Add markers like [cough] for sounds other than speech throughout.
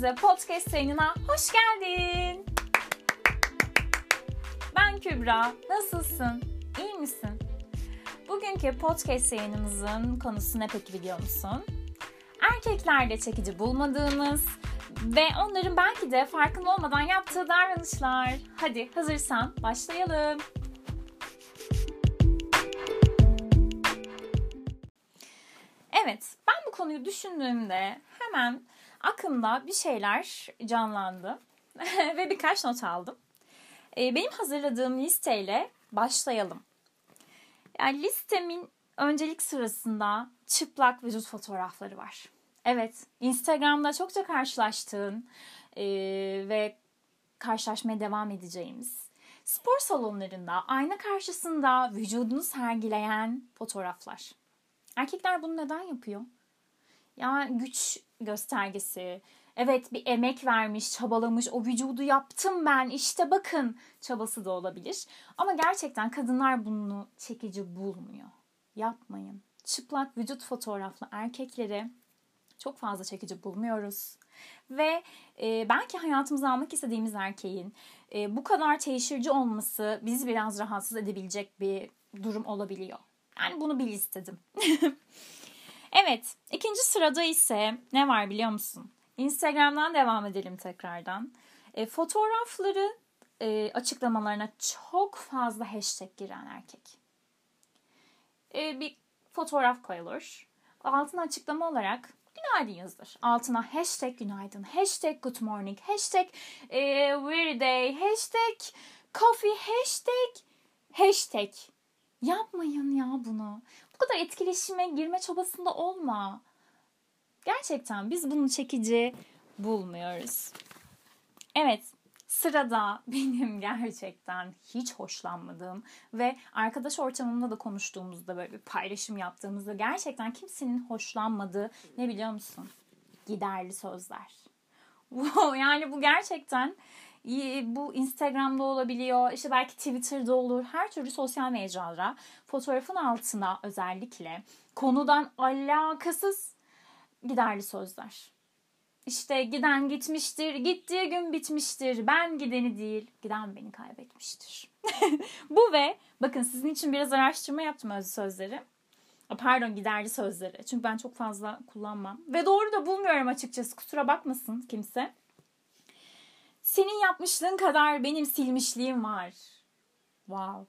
Bize podcast yayınına hoş geldin. Ben Kübra. Nasılsın? İyi misin? Bugünkü podcast yayınımızın konusu ne peki biliyor musun? Erkeklerde çekici bulmadığımız ve onların belki de farkında olmadan yaptığı davranışlar. Hadi hazırsan başlayalım. Evet, ben bu konuyu düşündüğümde hemen aklımda bir şeyler canlandı [laughs] ve birkaç not aldım. Ee, benim hazırladığım listeyle başlayalım. Yani listemin öncelik sırasında çıplak vücut fotoğrafları var. Evet, Instagram'da çokça karşılaştığın e, ve karşılaşmaya devam edeceğimiz spor salonlarında ayna karşısında vücudunu sergileyen fotoğraflar. Erkekler bunu neden yapıyor? Ya güç göstergesi. Evet bir emek vermiş, çabalamış, o vücudu yaptım ben işte bakın çabası da olabilir. Ama gerçekten kadınlar bunu çekici bulmuyor. Yapmayın. Çıplak vücut fotoğraflı erkekleri çok fazla çekici bulmuyoruz. Ve e, belki hayatımıza almak istediğimiz erkeğin e, bu kadar teşhirci olması bizi biraz rahatsız edebilecek bir durum olabiliyor. Yani bunu bil istedim. [laughs] evet, ikinci sırada ise ne var biliyor musun? Instagram'dan devam edelim tekrardan. E, fotoğrafları e, açıklamalarına çok fazla hashtag giren erkek. E, bir fotoğraf koyulur. Altına açıklama olarak günaydın yazılır. Altına hashtag günaydın, hashtag good morning, hashtag e, weary day, hashtag coffee, hashtag hashtag. Yapmayın ya bunu. Bu kadar etkileşime girme çabasında olma. Gerçekten biz bunu çekici bulmuyoruz. Evet, sırada [laughs] benim gerçekten hiç hoşlanmadığım ve arkadaş ortamımda da konuştuğumuzda böyle bir paylaşım yaptığımızda gerçekten kimsenin hoşlanmadığı ne biliyor musun? Giderli sözler. [laughs] yani bu gerçekten bu Instagram'da olabiliyor, işte belki Twitter'da olur, her türlü sosyal mecralara fotoğrafın altına özellikle konudan alakasız giderli sözler. İşte giden gitmiştir, gittiği gün bitmiştir, ben gideni değil, giden beni kaybetmiştir. [laughs] Bu ve bakın sizin için biraz araştırma yaptım öz sözleri. Pardon giderli sözleri. Çünkü ben çok fazla kullanmam. Ve doğru da bulmuyorum açıkçası. Kusura bakmasın kimse. Senin yapmışlığın kadar benim silmişliğim var. Wow.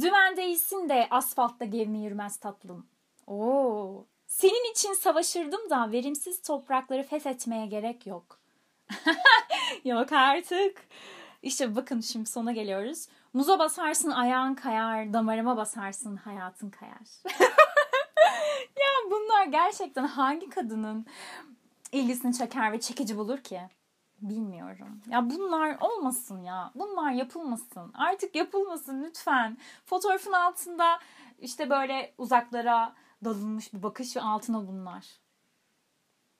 Dümen değilsin de asfaltta gevme yürümez tatlım. Oo. Senin için savaşırdım da verimsiz toprakları fethetmeye gerek yok. [laughs] yok artık. İşte bakın şimdi sona geliyoruz. Muza basarsın ayağın kayar, damarıma basarsın hayatın kayar. [laughs] ya bunlar gerçekten hangi kadının ilgisini çeker ve çekici bulur ki? Bilmiyorum. Ya bunlar olmasın ya. Bunlar yapılmasın. Artık yapılmasın lütfen. Fotoğrafın altında işte böyle uzaklara dalınmış bir bakış ve altına bunlar.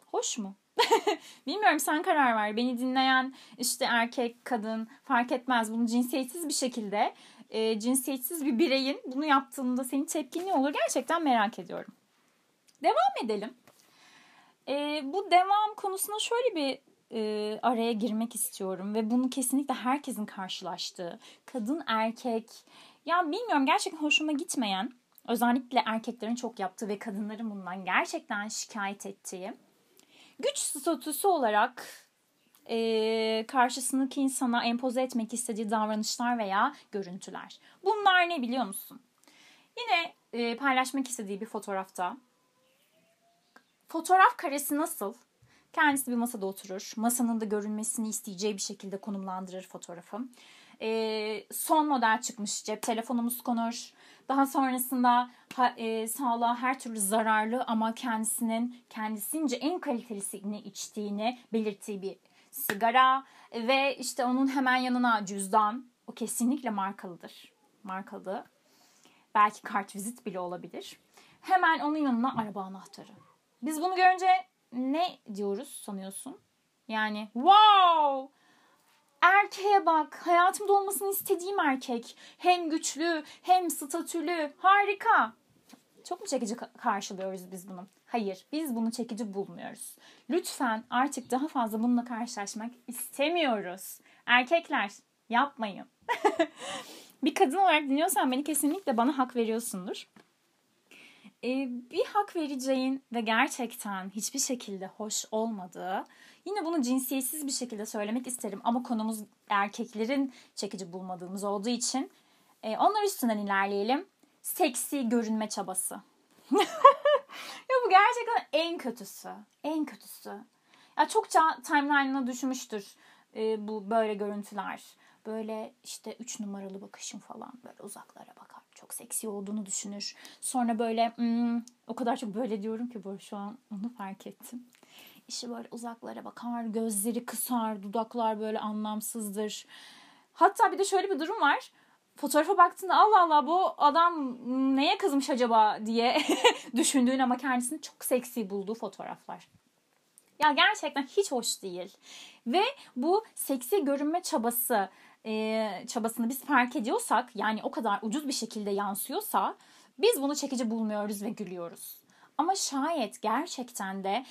Hoş mu? [laughs] Bilmiyorum sen karar ver. Beni dinleyen işte erkek, kadın fark etmez. Bunu cinsiyetsiz bir şekilde e, cinsiyetsiz bir bireyin bunu yaptığında senin tepkin ne olur gerçekten merak ediyorum. Devam edelim. E, bu devam konusuna şöyle bir e, araya girmek istiyorum ve bunu kesinlikle herkesin karşılaştığı kadın erkek ya bilmiyorum gerçekten hoşuma gitmeyen özellikle erkeklerin çok yaptığı ve kadınların bundan gerçekten şikayet ettiği güç statüsü olarak e, karşısındaki insana empoze etmek istediği davranışlar veya görüntüler. Bunlar ne biliyor musun? Yine e, paylaşmak istediği bir fotoğrafta fotoğraf karesi nasıl? Kendisi bir masada oturur. Masanın da görünmesini isteyeceği bir şekilde konumlandırır fotoğrafı. E, son model çıkmış cep telefonumuz konur. Daha sonrasında ha, e, sağlığa her türlü zararlı ama kendisinin kendisince en kalitelisini içtiğini belirttiği bir sigara ve işte onun hemen yanına cüzdan. O kesinlikle markalıdır. Markalı. Belki kart vizit bile olabilir. Hemen onun yanına araba anahtarı. Biz bunu görünce ne diyoruz sanıyorsun? Yani wow! Erkeğe bak. Hayatımda olmasını istediğim erkek. Hem güçlü hem statülü. Harika. Çok mu çekici karşılıyoruz biz bunu? Hayır, biz bunu çekici bulmuyoruz. Lütfen artık daha fazla bununla karşılaşmak istemiyoruz. Erkekler yapmayın. [laughs] bir kadın olarak dinliyorsan beni kesinlikle bana hak veriyorsundur. Ee, bir hak vereceğin ve gerçekten hiçbir şekilde hoş olmadığı, yine bunu cinsiyetsiz bir şekilde söylemek isterim ama konumuz erkeklerin çekici bulmadığımız olduğu için e, onlar üstünden ilerleyelim. Seksi görünme çabası. [laughs] ya bu gerçekten en kötüsü. En kötüsü. Ya çokça timeline'ına düşmüştür e, bu böyle görüntüler. Böyle işte üç numaralı bakışım falan böyle uzaklara bakar. Çok seksi olduğunu düşünür. Sonra böyle hmm, o kadar çok böyle diyorum ki bu şu an onu fark ettim. İşte böyle uzaklara bakar, gözleri kısar, dudaklar böyle anlamsızdır. Hatta bir de şöyle bir durum var fotoğrafa baktığında Allah Allah bu adam neye kızmış acaba diye [laughs] düşündüğün ama kendisini çok seksi bulduğu fotoğraflar. Ya gerçekten hiç hoş değil. Ve bu seksi görünme çabası e, çabasını biz fark ediyorsak yani o kadar ucuz bir şekilde yansıyorsa biz bunu çekici bulmuyoruz ve gülüyoruz. Ama şayet gerçekten de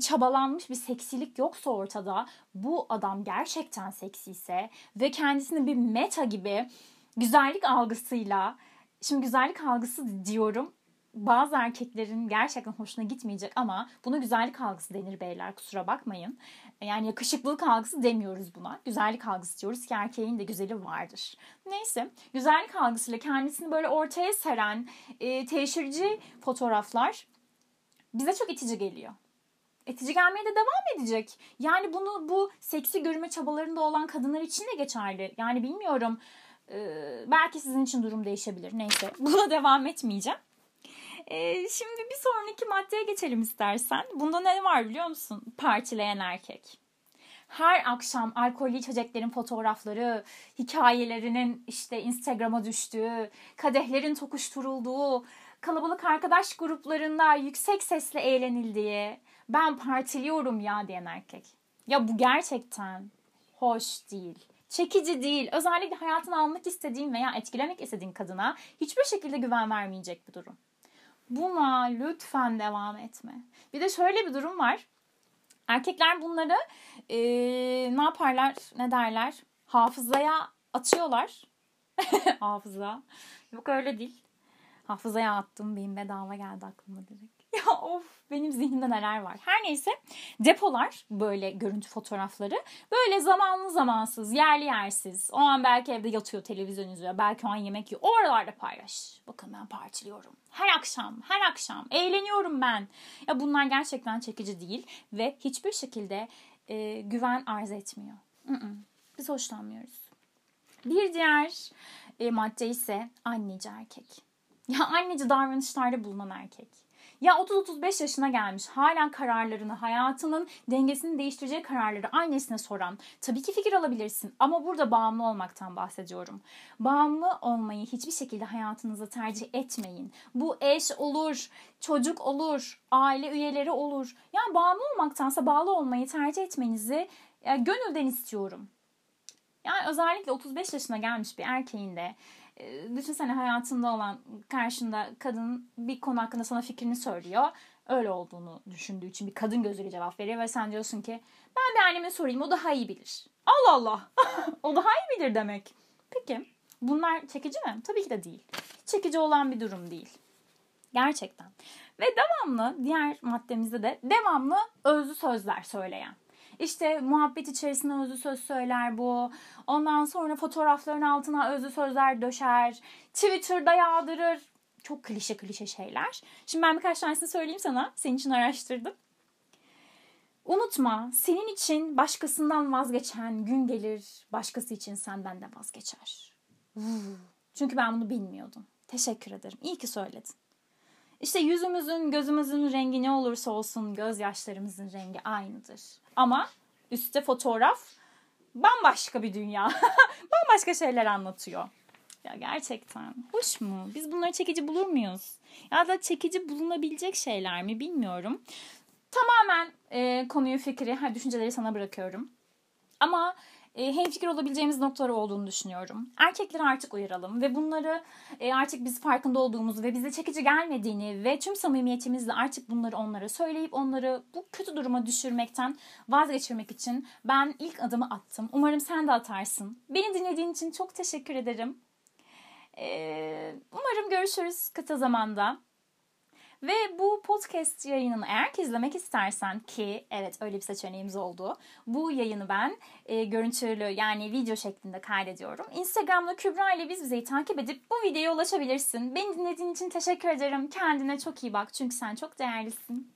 çabalanmış bir seksilik yoksa ortada bu adam gerçekten seksiyse ve kendisini bir meta gibi güzellik algısıyla şimdi güzellik algısı diyorum bazı erkeklerin gerçekten hoşuna gitmeyecek ama buna güzellik algısı denir beyler kusura bakmayın. Yani yakışıklılık algısı demiyoruz buna. Güzellik algısı diyoruz ki erkeğin de güzeli vardır. Neyse güzellik algısıyla kendisini böyle ortaya seren e, teşhirci fotoğraflar bize çok itici geliyor. Etici gelmeye de devam edecek. Yani bunu bu seksi görünme çabalarında olan kadınlar için de geçerli. Yani bilmiyorum ee, belki sizin için durum değişebilir. Neyse [laughs] buna devam etmeyeceğim. Ee, şimdi bir sonraki maddeye geçelim istersen. Bunda ne var biliyor musun? Partileyen erkek. Her akşam alkollü içeceklerin fotoğrafları, hikayelerinin işte Instagram'a düştüğü, kadehlerin tokuşturulduğu, kalabalık arkadaş gruplarında yüksek sesle eğlenildiği, ben partiliyorum ya diyen erkek. Ya bu gerçekten hoş değil çekici değil. Özellikle hayatını almak istediğin veya etkilemek istediğin kadına hiçbir şekilde güven vermeyecek bir durum. Buna lütfen devam etme. Bir de şöyle bir durum var. Erkekler bunları ee, ne yaparlar, ne derler? Hafızaya atıyorlar. [laughs] Hafıza. Yok öyle değil. Hafızaya attım. Benim bedava geldi aklıma direkt. [laughs] Ya of benim zihnimde neler var. Her neyse depolar böyle görüntü fotoğrafları. Böyle zamanlı zamansız, yerli yersiz. O an belki evde yatıyor televizyon izliyor. Belki o an yemek yiyor. Oralarda paylaş. Bakın ben partiliyorum. Her akşam, her akşam. Eğleniyorum ben. Ya bunlar gerçekten çekici değil. Ve hiçbir şekilde e, güven arz etmiyor. Mm-mm. Biz hoşlanmıyoruz. Bir diğer e, madde ise anneci erkek. Ya anneci davranışlarda bulunan erkek. Ya 30-35 yaşına gelmiş hala kararlarını, hayatının dengesini değiştireceği kararları annesine soran. Tabii ki fikir alabilirsin ama burada bağımlı olmaktan bahsediyorum. Bağımlı olmayı hiçbir şekilde hayatınızda tercih etmeyin. Bu eş olur, çocuk olur, aile üyeleri olur. Yani bağımlı olmaktansa bağlı olmayı tercih etmenizi yani gönülden istiyorum. Yani özellikle 35 yaşına gelmiş bir erkeğin de e, düşünsene hayatında olan karşında kadın bir konu hakkında sana fikrini söylüyor. Öyle olduğunu düşündüğü için bir kadın gözüyle cevap veriyor ve sen diyorsun ki ben bir anneme sorayım o daha iyi bilir. Allah Allah [laughs] o daha iyi bilir demek. Peki bunlar çekici mi? Tabii ki de değil. Çekici olan bir durum değil. Gerçekten. Ve devamlı diğer maddemizde de devamlı özlü sözler söyleyen. İşte muhabbet içerisinde özlü söz söyler bu. Ondan sonra fotoğrafların altına özlü sözler döşer. Twitter'da yağdırır. Çok klişe klişe şeyler. Şimdi ben birkaç tanesini söyleyeyim sana. Senin için araştırdım. Unutma, senin için başkasından vazgeçen gün gelir, başkası için senden de vazgeçer. Çünkü ben bunu bilmiyordum. Teşekkür ederim. İyi ki söyledin. İşte yüzümüzün, gözümüzün rengi ne olursa olsun gözyaşlarımızın rengi aynıdır. Ama üstte fotoğraf bambaşka bir dünya. [laughs] bambaşka şeyler anlatıyor. Ya gerçekten hoş mu? Biz bunları çekici bulur muyuz? Ya da çekici bulunabilecek şeyler mi bilmiyorum. Tamamen e, konuyu, fikri, her düşünceleri sana bırakıyorum. Ama e, hemfikir olabileceğimiz noktaları olduğunu düşünüyorum. Erkekleri artık uyaralım ve bunları e, artık biz farkında olduğumuzu ve bize çekici gelmediğini ve tüm samimiyetimizle artık bunları onlara söyleyip onları bu kötü duruma düşürmekten vazgeçirmek için ben ilk adımı attım. Umarım sen de atarsın. Beni dinlediğin için çok teşekkür ederim. E, umarım görüşürüz kısa zamanda. Ve bu podcast yayınını eğer ki izlemek istersen ki evet öyle bir seçeneğimiz oldu. Bu yayını ben e, görüntülü yani video şeklinde kaydediyorum. Instagram'da Kübra ile biz bizeyi takip edip bu videoya ulaşabilirsin. Beni dinlediğin için teşekkür ederim. Kendine çok iyi bak çünkü sen çok değerlisin.